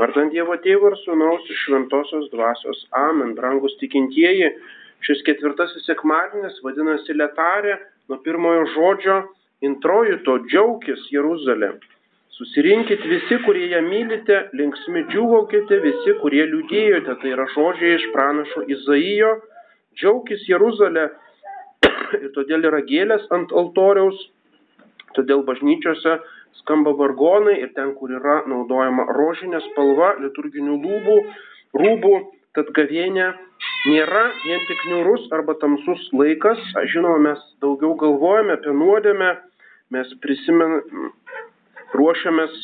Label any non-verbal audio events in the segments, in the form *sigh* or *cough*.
Vardant Dievo Tėvo ir Sūnaus ir Šventosios Dvasios. Amen. Brangus tikintieji, šis ketvirtasis sekmadienis vadinasi Letarė nuo pirmojo žodžio introjito džiaukis Jeruzalė. Susirinkit visi, kurie ją mylite, linksmi džiugaukite visi, kurie liūdėjote. Tai yra žodžiai iš pranašo Izaijo. Džiaukis Jeruzalė *clears throat* ir todėl yra gėlės ant altoriaus, todėl bažnyčiose skamba vargonai ir ten, kur yra naudojama rožinė spalva, liturginių lūbų, rūbų, tad gavėnė nėra vien tik niurus arba tamsus laikas. Žinoma, mes daugiau galvojame apie nuodėmę, mes prisimen, ruošiamės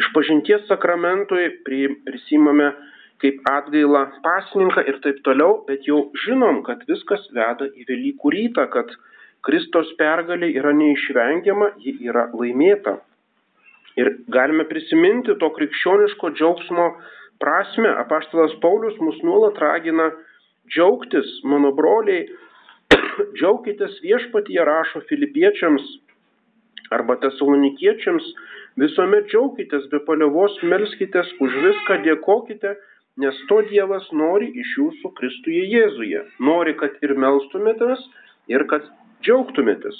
išpažinties sakramentui, prisimame kaip atgailą pasninką ir taip toliau, bet jau žinom, kad viskas veda į Velykų rytą, kad Kristos pergalė yra neišvengiama, ji yra laimėta. Ir galime prisiminti to krikščioniško džiaugsmo prasme. Apaštalas Paulius mus nuolat ragina džiaugtis, mano broliai, *clears throat* džiaukitės viešpatyje, rašo filipiečiams arba tesalonikiečiams, visuomet džiaukitės, be paliovos melskitės, už viską dėkokite, nes to Dievas nori iš jūsų Kristuje Jėzuje. Nori, kad ir melstumėtės, ir kad džiaugtumėtės.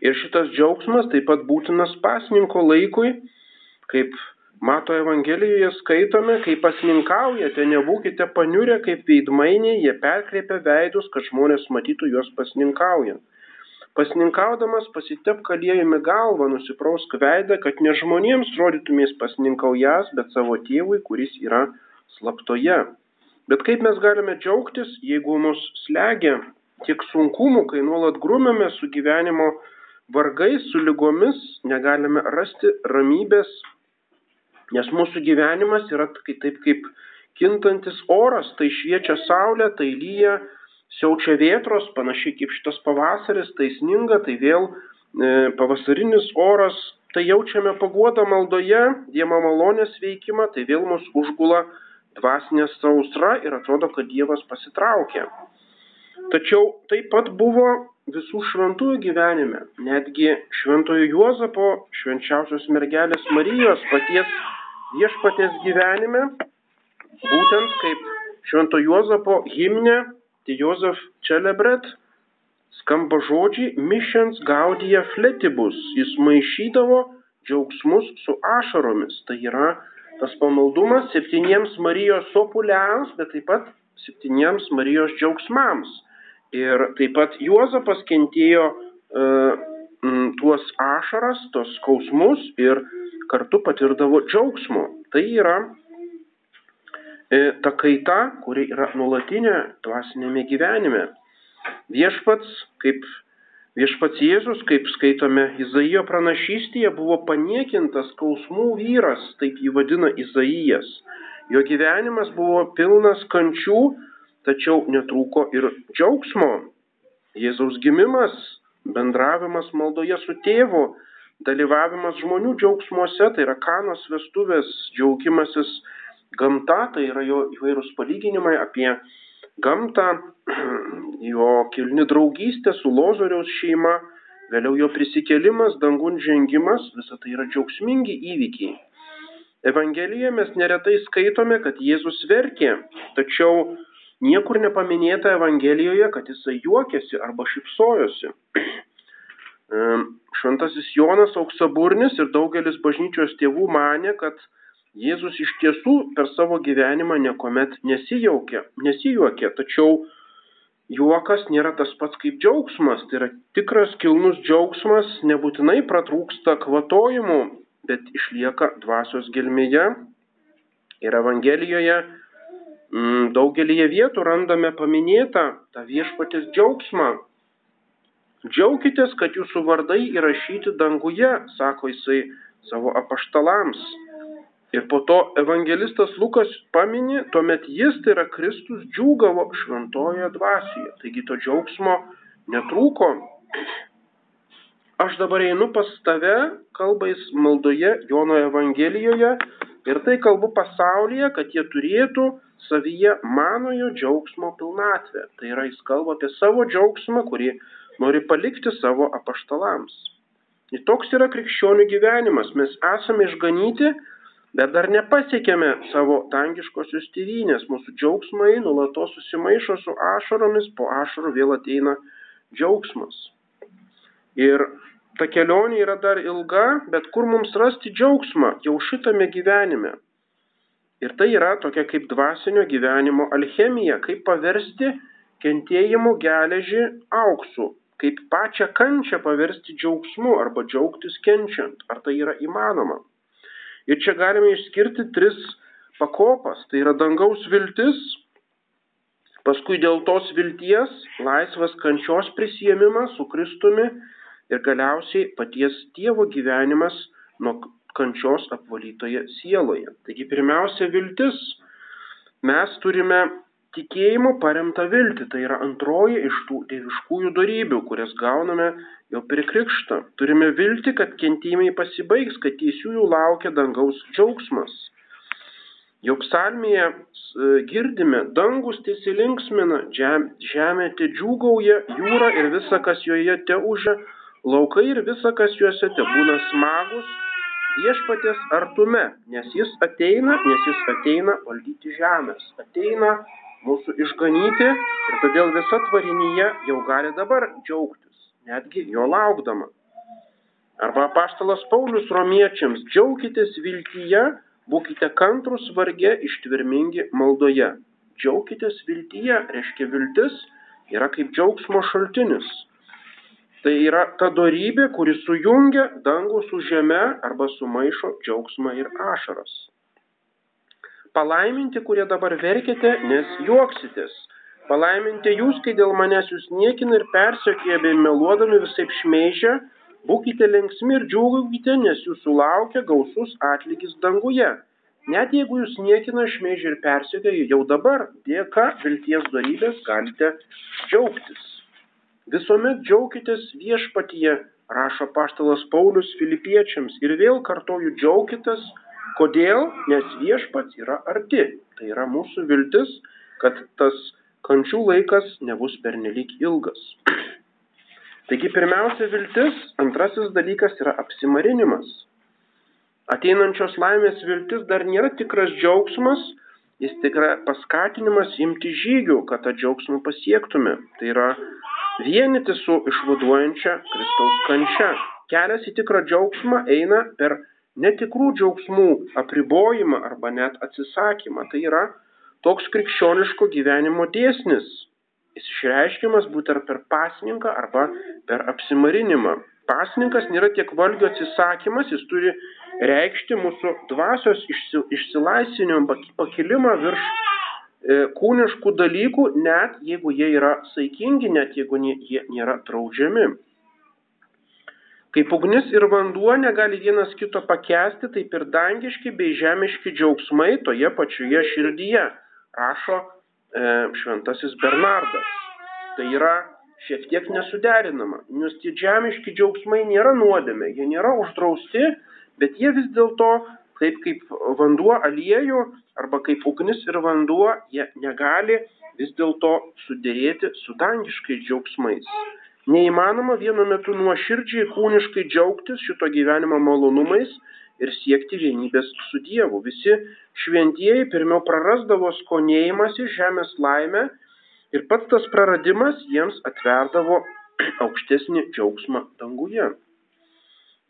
Ir šitas džiaugsmas taip pat būtinas pasninko laikui, kaip Mato Evangelijoje skaitome, kai pasninkaujate, nebūkite paniurę kaip veidmainiai, jie perkreipia veidus, kad žmonės matytų juos pasninkaujant. Pasninkaudamas pasitep kalėjime galvą, nusiprausk veidą, kad ne žmonėms rodytumės pasninkaujas, bet savo tėvui, kuris yra slaptoje. Bet kaip mes galime džiaugtis, jeigu mus slegia tiek sunkumų, kai nuolat grumėme su gyvenimo vargais, su lygomis, negalime rasti ramybės, nes mūsų gyvenimas yra taip kaip kintantis oras, tai šviečia saulė, tai lyja, siaučia vėtros, panašiai kaip šitas pavasaris, tai sninga, tai vėl e, pavasarinis oras, tai jaučiame paguodą maldoje, Dievo malonės veikimą, tai vėl mus užgula dvasinė sausra ir atrodo, kad Dievas pasitraukia. Tačiau taip pat buvo visų šventųjų gyvenime, netgi šventojo Juozapo, švenčiausios mergelės Marijos paties viešpatės gyvenime, būtent kaip švento Juozapo himne, tai Jozef Celebret, skamba žodžiai Missions Gaudija Fletibus, jis maišydavo džiaugsmus su ašaromis, tai yra tas pamaldumas septyniems Marijos sopuliams, bet taip pat septyniems Marijos džiaugsmams. Ir taip pat Juozapas kentėjo e, tuos ašaras, tos skausmus ir kartu patirdavo džiaugsmo. Tai yra e, ta kaita, kuri yra nulatinė dvasinėme gyvenime. Viešpats, kaip viešpats Jėzus, kaip skaitome Izaijo pranašystėje, buvo paniekintas skausmų vyras, taip jį vadina Izaijas. Jo gyvenimas buvo pilnas kančių, tačiau netrūko ir džiaugsmo. Jėzaus gimimas, bendravimas maldoje su tėvu, dalyvavimas žmonių džiaugsmuose, tai yra kanos vestuvės, džiaugimasis gamta, tai yra jo įvairūs palyginimai apie gamtą, *clears throat* jo kilni draugystė su Lozoriaus šeima, vėliau jo prisikėlimas, dangun žengimas, visa tai yra džiaugsmingi įvykiai. Evangelijoje mes neretai skaitome, kad Jėzus verkė, tačiau Niekur nepaminėta Evangelijoje, kad jisai juokėsi arba šipsojosi. *clears throat* Šventasis Jonas auksaburnis ir daugelis bažnyčios tėvų mane, kad Jėzus iš tiesų per savo gyvenimą niekuomet nesijaukė, nesijuokė, tačiau juokas nėra tas pats kaip džiaugsmas, tai yra tikras kilnus džiaugsmas, nebūtinai pratrūksta kvatojimu, bet išlieka dvasios gelmėje. Ir Evangelijoje daugelį vietų randame paminėtą tą viešpatės džiaugsmą. Džiaukitės, kad jūsų vardai įrašyti danguje, sako jisai savo apaštalams. Ir po to evangelistas Lukas pamini, tuomet jis, tai yra Kristus, džiūgavo šventojoje dvasioje. Taigi to džiaugsmo netrūko. Aš dabar einu pas tave, kalbais maldoje Jono Evangelijoje ir tai kalbu pasaulyje, kad jie turėtų savyje manojo džiaugsmo pilnatvę. Tai yra, jis kalba apie savo džiaugsmą, kurį nori palikti savo apaštalams. Ir toks yra krikščionių gyvenimas. Mes esame išganyti, bet dar nepasiekėme savo dangiškosios tėvynės. Mūsų džiaugsmai nulatos susimaišo su ašaromis, po ašarų vėl ateina džiaugsmas. Ir ta kelionė yra dar ilga, bet kur mums rasti džiaugsmą jau šitame gyvenime. Ir tai yra tokia kaip dvasinio gyvenimo alchemija, kaip paversti kentėjimų geležį auksu, kaip pačią kančią paversti džiaugsmu arba džiaugtis kenčiant. Ar tai yra įmanoma? Ir čia galime išskirti tris pakopas. Tai yra dangaus viltis, paskui dėl tos vilties laisvas kančios prisėmimas su Kristumi ir galiausiai paties Dievo gyvenimas nuo kančios apvalytoje sieloje. Taigi pirmiausia viltis. Mes turime tikėjimu paremtą viltį. Tai yra antroji iš tų dieviškųjų darybių, kurias gauname jau per krikštą. Turime viltį, kad kentėjimai pasibaigs, kad teisiųjų laukia dangaus džiaugsmas. Jau psalmėje e, girdime, dangus tesilinksmina, žemė te džiūgauja, jūra ir visa, kas joje te užia, laukai ir visa, kas juose te būna smagus, viešpatės artume, nes jis ateina, nes jis ateina valdyti žemės, ateina mūsų išganyti ir todėl visa tvarinyje jau gali dabar džiaugtis, netgi jo laukdama. Arba paštalas Paulius romiečiams, džiaukitės viltyje, Būkite kantrus varge, ištvermingi maldoje. Džiaukitės viltyje, reiškia viltis yra kaip džiaugsmo šaltinis. Tai yra ta darybė, kuri sujungia dangų su žeme arba sumaišo džiaugsmą ir ašaras. Palaiminti, kurie dabar verkite, nes juoksitės. Palaiminti jūs, kai dėl manęs jūs niekina ir persiekė bei meluodami visai šmeižia, Būkite linksmi ir džiūgaukite, nes jūsų laukia gausus atlygis danguje. Net jeigu jūs niekina, šmeižia ir persikėja, jau dabar dėka vilties darybės galite džiaugtis. Visuomet džiaukitės viešpatyje, rašo paštalas Paulius filipiečiams. Ir vėl kartoju džiaukitės. Kodėl? Nes viešpats yra arti. Tai yra mūsų viltis, kad tas kančių laikas nebus pernelyg ilgas. Taigi pirmiausia viltis, antrasis dalykas yra apsimarinimas. Ateinančios laimės viltis dar nėra tikras džiaugsmas, jis tikra paskatinimas imti žygių, kad tą džiaugsmą pasiektume. Tai yra vienyti su išvaduojančia Kristaus kančia. Kelias į tikrą džiaugsmą eina per netikrų džiaugsmų apribojimą arba net atsisakymą. Tai yra toks krikščioniško gyvenimo dėsnis. Jis išreiškiamas būtent per pasninką arba per apsimarinimą. Pasninkas nėra tiek valgio atsisakymas, jis turi reikšti mūsų dvasios išsilaisvinimą, pakilimą virš kūniškų dalykų, net jeigu jie yra saikingi, net jeigu jie nėra draudžiami. Kaip ugnis ir vanduo negali vienas kito pakesti, taip ir dangiški bei žemiški džiaugsmai toje pačioje širdyje, rašo E, šventasis Bernardas. Tai yra šiek tiek nesuderinama, nes tie žemiški džiaugsmai nėra nuodėmė, jie nėra uždrausti, bet jie vis dėlto, kaip, kaip vanduo aliejų arba kaip ugnis ir vanduo, jie negali vis dėlto sudėrėti su dangiškais džiaugsmais. Neįmanoma vienu metu nuoširdžiai kūniškai džiaugtis šito gyvenimo malonumais ir siekti vienybės su Dievu. Visi šventieji pirmiau prarasdavo skonėjimąsi žemės laimę ir pats tas praradimas jiems atverdavo *clears throat* aukštesnį džiaugsmą danguje.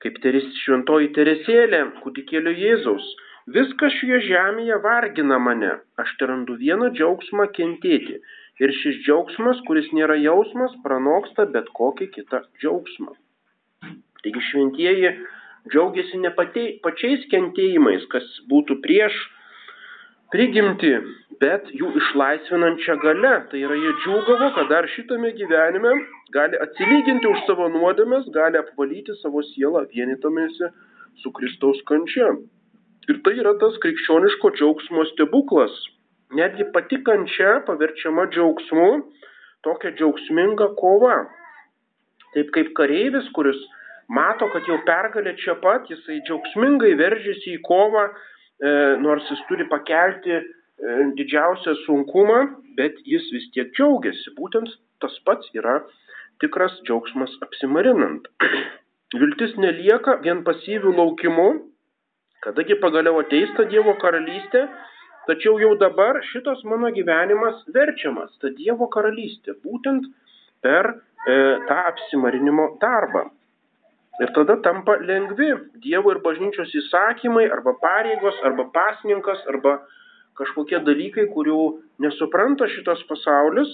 Kaip teris šventoji Teresėlė, kūdikėlio Jėzaus, viskas šioje žemėje vargina mane, aš te randu vieną džiaugsmą kentėti. Ir šis džiaugsmas, kuris nėra jausmas, pranoksta bet kokį kitą džiaugsmą. Taigi šventieji džiaugiasi ne patei, pačiais kentėjimais, kas būtų prieš prigimti, bet jų išlaisvinančia gale. Tai yra jie džiūgavo, kad dar šitame gyvenime gali atsilyginti už savo nuodėmes, gali apvalyti savo sielą vienytamėsi su Kristaus kančia. Ir tai yra tas krikščioniško džiaugsmo stebuklas. Netgi pati kančia paverčiama džiaugsmu, tokia džiaugsminga kova. Taip kaip kareivis, kuris mato, kad jau pergalė čia pat, jisai džiaugsmingai veržiasi į kovą, e, nors jis turi pakelti e, didžiausią sunkumą, bet jis vis tiek džiaugiasi. Būtent tas pats yra tikras džiaugsmas apsimarinant. *clears throat* Viltis nelieka vien pasyvių laukimu, Kadagi pagaliau ateis ta Dievo karalystė, tačiau jau dabar šitas mano gyvenimas verčiamas, ta Dievo karalystė, būtent per e, tą apsimarinimo darbą. Ir tada tampa lengvi Dievo ir bažnyčios įsakymai, arba pareigos, arba pasninkas, arba kažkokie dalykai, kurių nesupranta šitas pasaulis,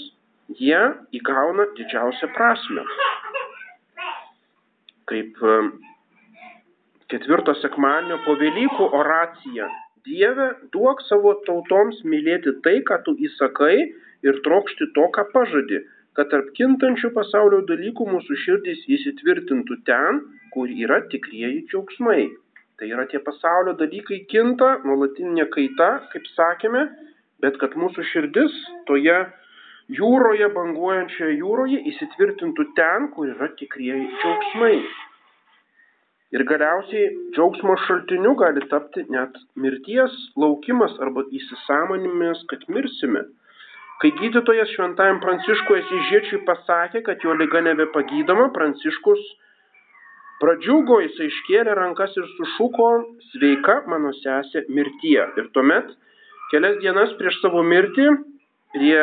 jie įgauna didžiausią prasme. Kaip e, ketvirto sekmadienio po Velykų oracija. Dieve, duok savo tautoms mylėti tai, ką tu įsakai ir trokšti to, ką pažadi, kad tarp kintančių pasaulio dalykų mūsų širdys įsitvirtintų ten, kur yra tikrieji džiaugsmai. Tai yra tie pasaulio dalykai kinta, nuolatinė kaita, kaip sakėme, bet kad mūsų širdis toje jūroje, banguojančioje jūroje įsitvirtintų ten, kur yra tikrieji džiaugsmai. Ir galiausiai džiaugsmo šaltiniu gali tapti net mirties laukimas arba įsisamonimis, kad mirsime. Kai gydytojas šventajam Pranciškui Asižiečiui pasakė, kad jo lyga nebepagydoma, Pranciškus pradžiugo, jis iškėlė rankas ir sušuko, sveika mano sesė mirtie. Ir tuomet, kelias dienas prieš savo mirtį, prie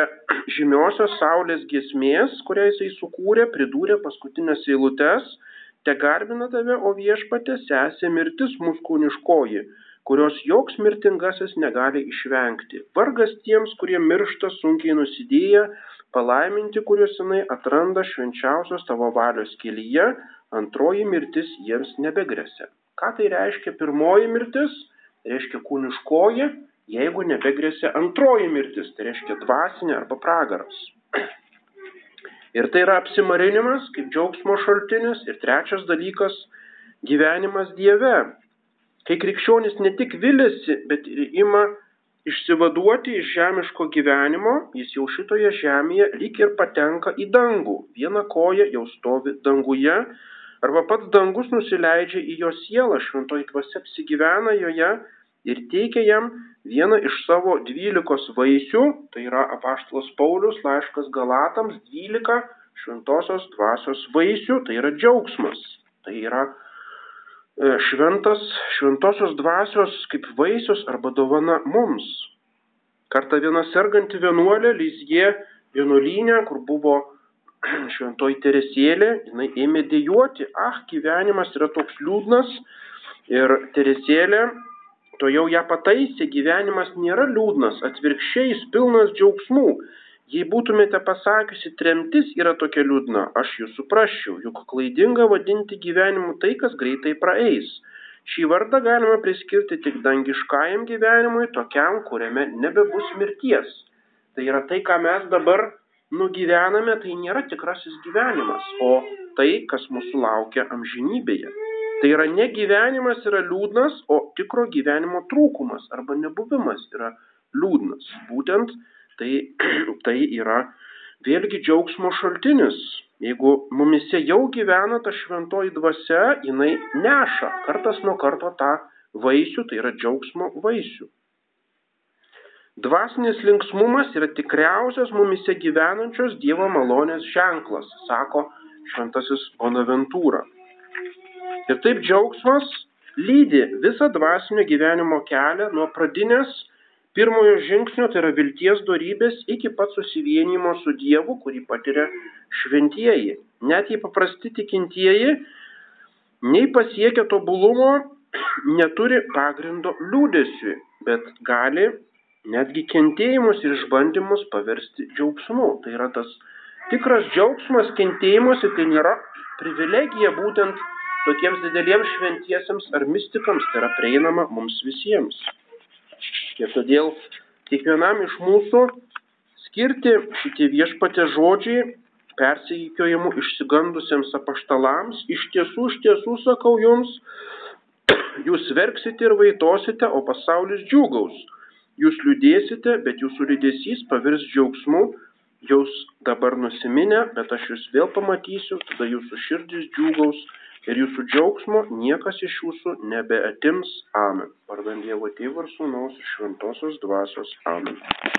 žymiosios Saulės giesmės, kurią jisai sukūrė, pridūrė paskutinės eilutes te garbina tave, o viešpatė sesė mirtis mūsų kūniškoji, kurios joks mirtingasis negali išvengti. Vargas tiems, kurie miršta sunkiai nusidėję, palaiminti, kuriuos jinai atranda švenčiausios tavo valios kelyje, antroji mirtis jiems nebegresia. Ką tai reiškia pirmoji mirtis? Reiškia kūniškoji, jeigu nebegresia antroji mirtis, tai reiškia dvasinė arba pragaras. Ir tai yra apsimarinimas kaip džiaugsmo šaltinis. Ir trečias dalykas - gyvenimas Dieve. Kai krikščionis ne tik vilėsi, bet ir ima išsivaduoti iš žemiško gyvenimo, jis jau šitoje žemėje lyg ir patenka į dangų. Viena koja jau stovi danguje, arba pats dangus nusileidžia į jo sielą, šventoji dvasia apsigyvena joje ir teikia jam vieną iš savo dvylikos vaisių, tai yra apaštalas Paulius laiškas Galatams, dvylika šventosios dvasios vaisių, tai yra džiaugsmas, tai yra e, šventas, šventosios dvasios kaip vaisius arba dovana mums. Kartą viena serganti vienuolė Lizje vienuolynė, kur buvo *clears throat* šventoji Teresėlė, jinai ėmė dėjuoti, ah, gyvenimas yra toks liūdnas ir Teresėlė to jau ją pataisė, gyvenimas nėra liūdnas, atvirkščiai jis pilnas džiaugsmų. Jei būtumėte pasakiusi, tremtis yra tokia liūdna, aš jūs suprasčiau, juk klaidinga vadinti gyvenimu tai, kas greitai praeis. Šį vardą galima priskirti tik dangiškajam gyvenimui, tokiam, kuriame nebebus mirties. Tai yra tai, ką mes dabar nugyvename, tai nėra tikrasis gyvenimas, o tai, kas mūsų laukia amžinybėje. Tai yra ne gyvenimas yra liūdnas, o tikro gyvenimo trūkumas arba nebuvimas yra liūdnas. Būtent tai, *clears throat* tai yra vėlgi džiaugsmo šaltinis. Jeigu mumise jau gyvena ta šventoji dvasia, jinai neša kartas nuo karto tą vaisių, tai yra džiaugsmo vaisių. Dvasinis linksmumas yra tikriausias mumise gyvenančios Dievo malonės ženklas, sako šventasis Bonaventūra. Ir taip džiaugsmas lydi visą dvasinio gyvenimo kelią nuo pradinės pirmojo žingsnio, tai yra vilties darybės, iki pat susivienimo su Dievu, kurį patiria šventieji. Net jei paprasti tikintieji, nei pasiekia tobulumo, *clears throat* neturi pagrindo liūdėsiui, bet gali netgi kentėjimus ir išbandymus paversti džiaugsmu. Tai yra tas tikras džiaugsmas kentėjimuose, tai nėra privilegija būtent tokiems dideliems šventiesiems ar mistikams tai yra prieinama mums visiems. Ir todėl kiekvienam iš mūsų skirti šitie viešpatė žodžiai persikiojimų išsigandusiems apaštalams, iš tiesų, iš tiesų sakau jums, *clears throat* jūs verksite ir vaitosite, o pasaulis džiūgaus. Jūs liūdėsite, bet jūsų liūdėsys pavirs džiaugsmu, jūs dabar nusiminę, bet aš jūs vėl pamatysiu, tada jūsų širdis džiūgaus ir jūsų džiaugsmo niekas iš jūsų nebeatims. Amen. Vardant Dievo Tėvų ir Sūnaus ir Šventosios Dvasios. Amen.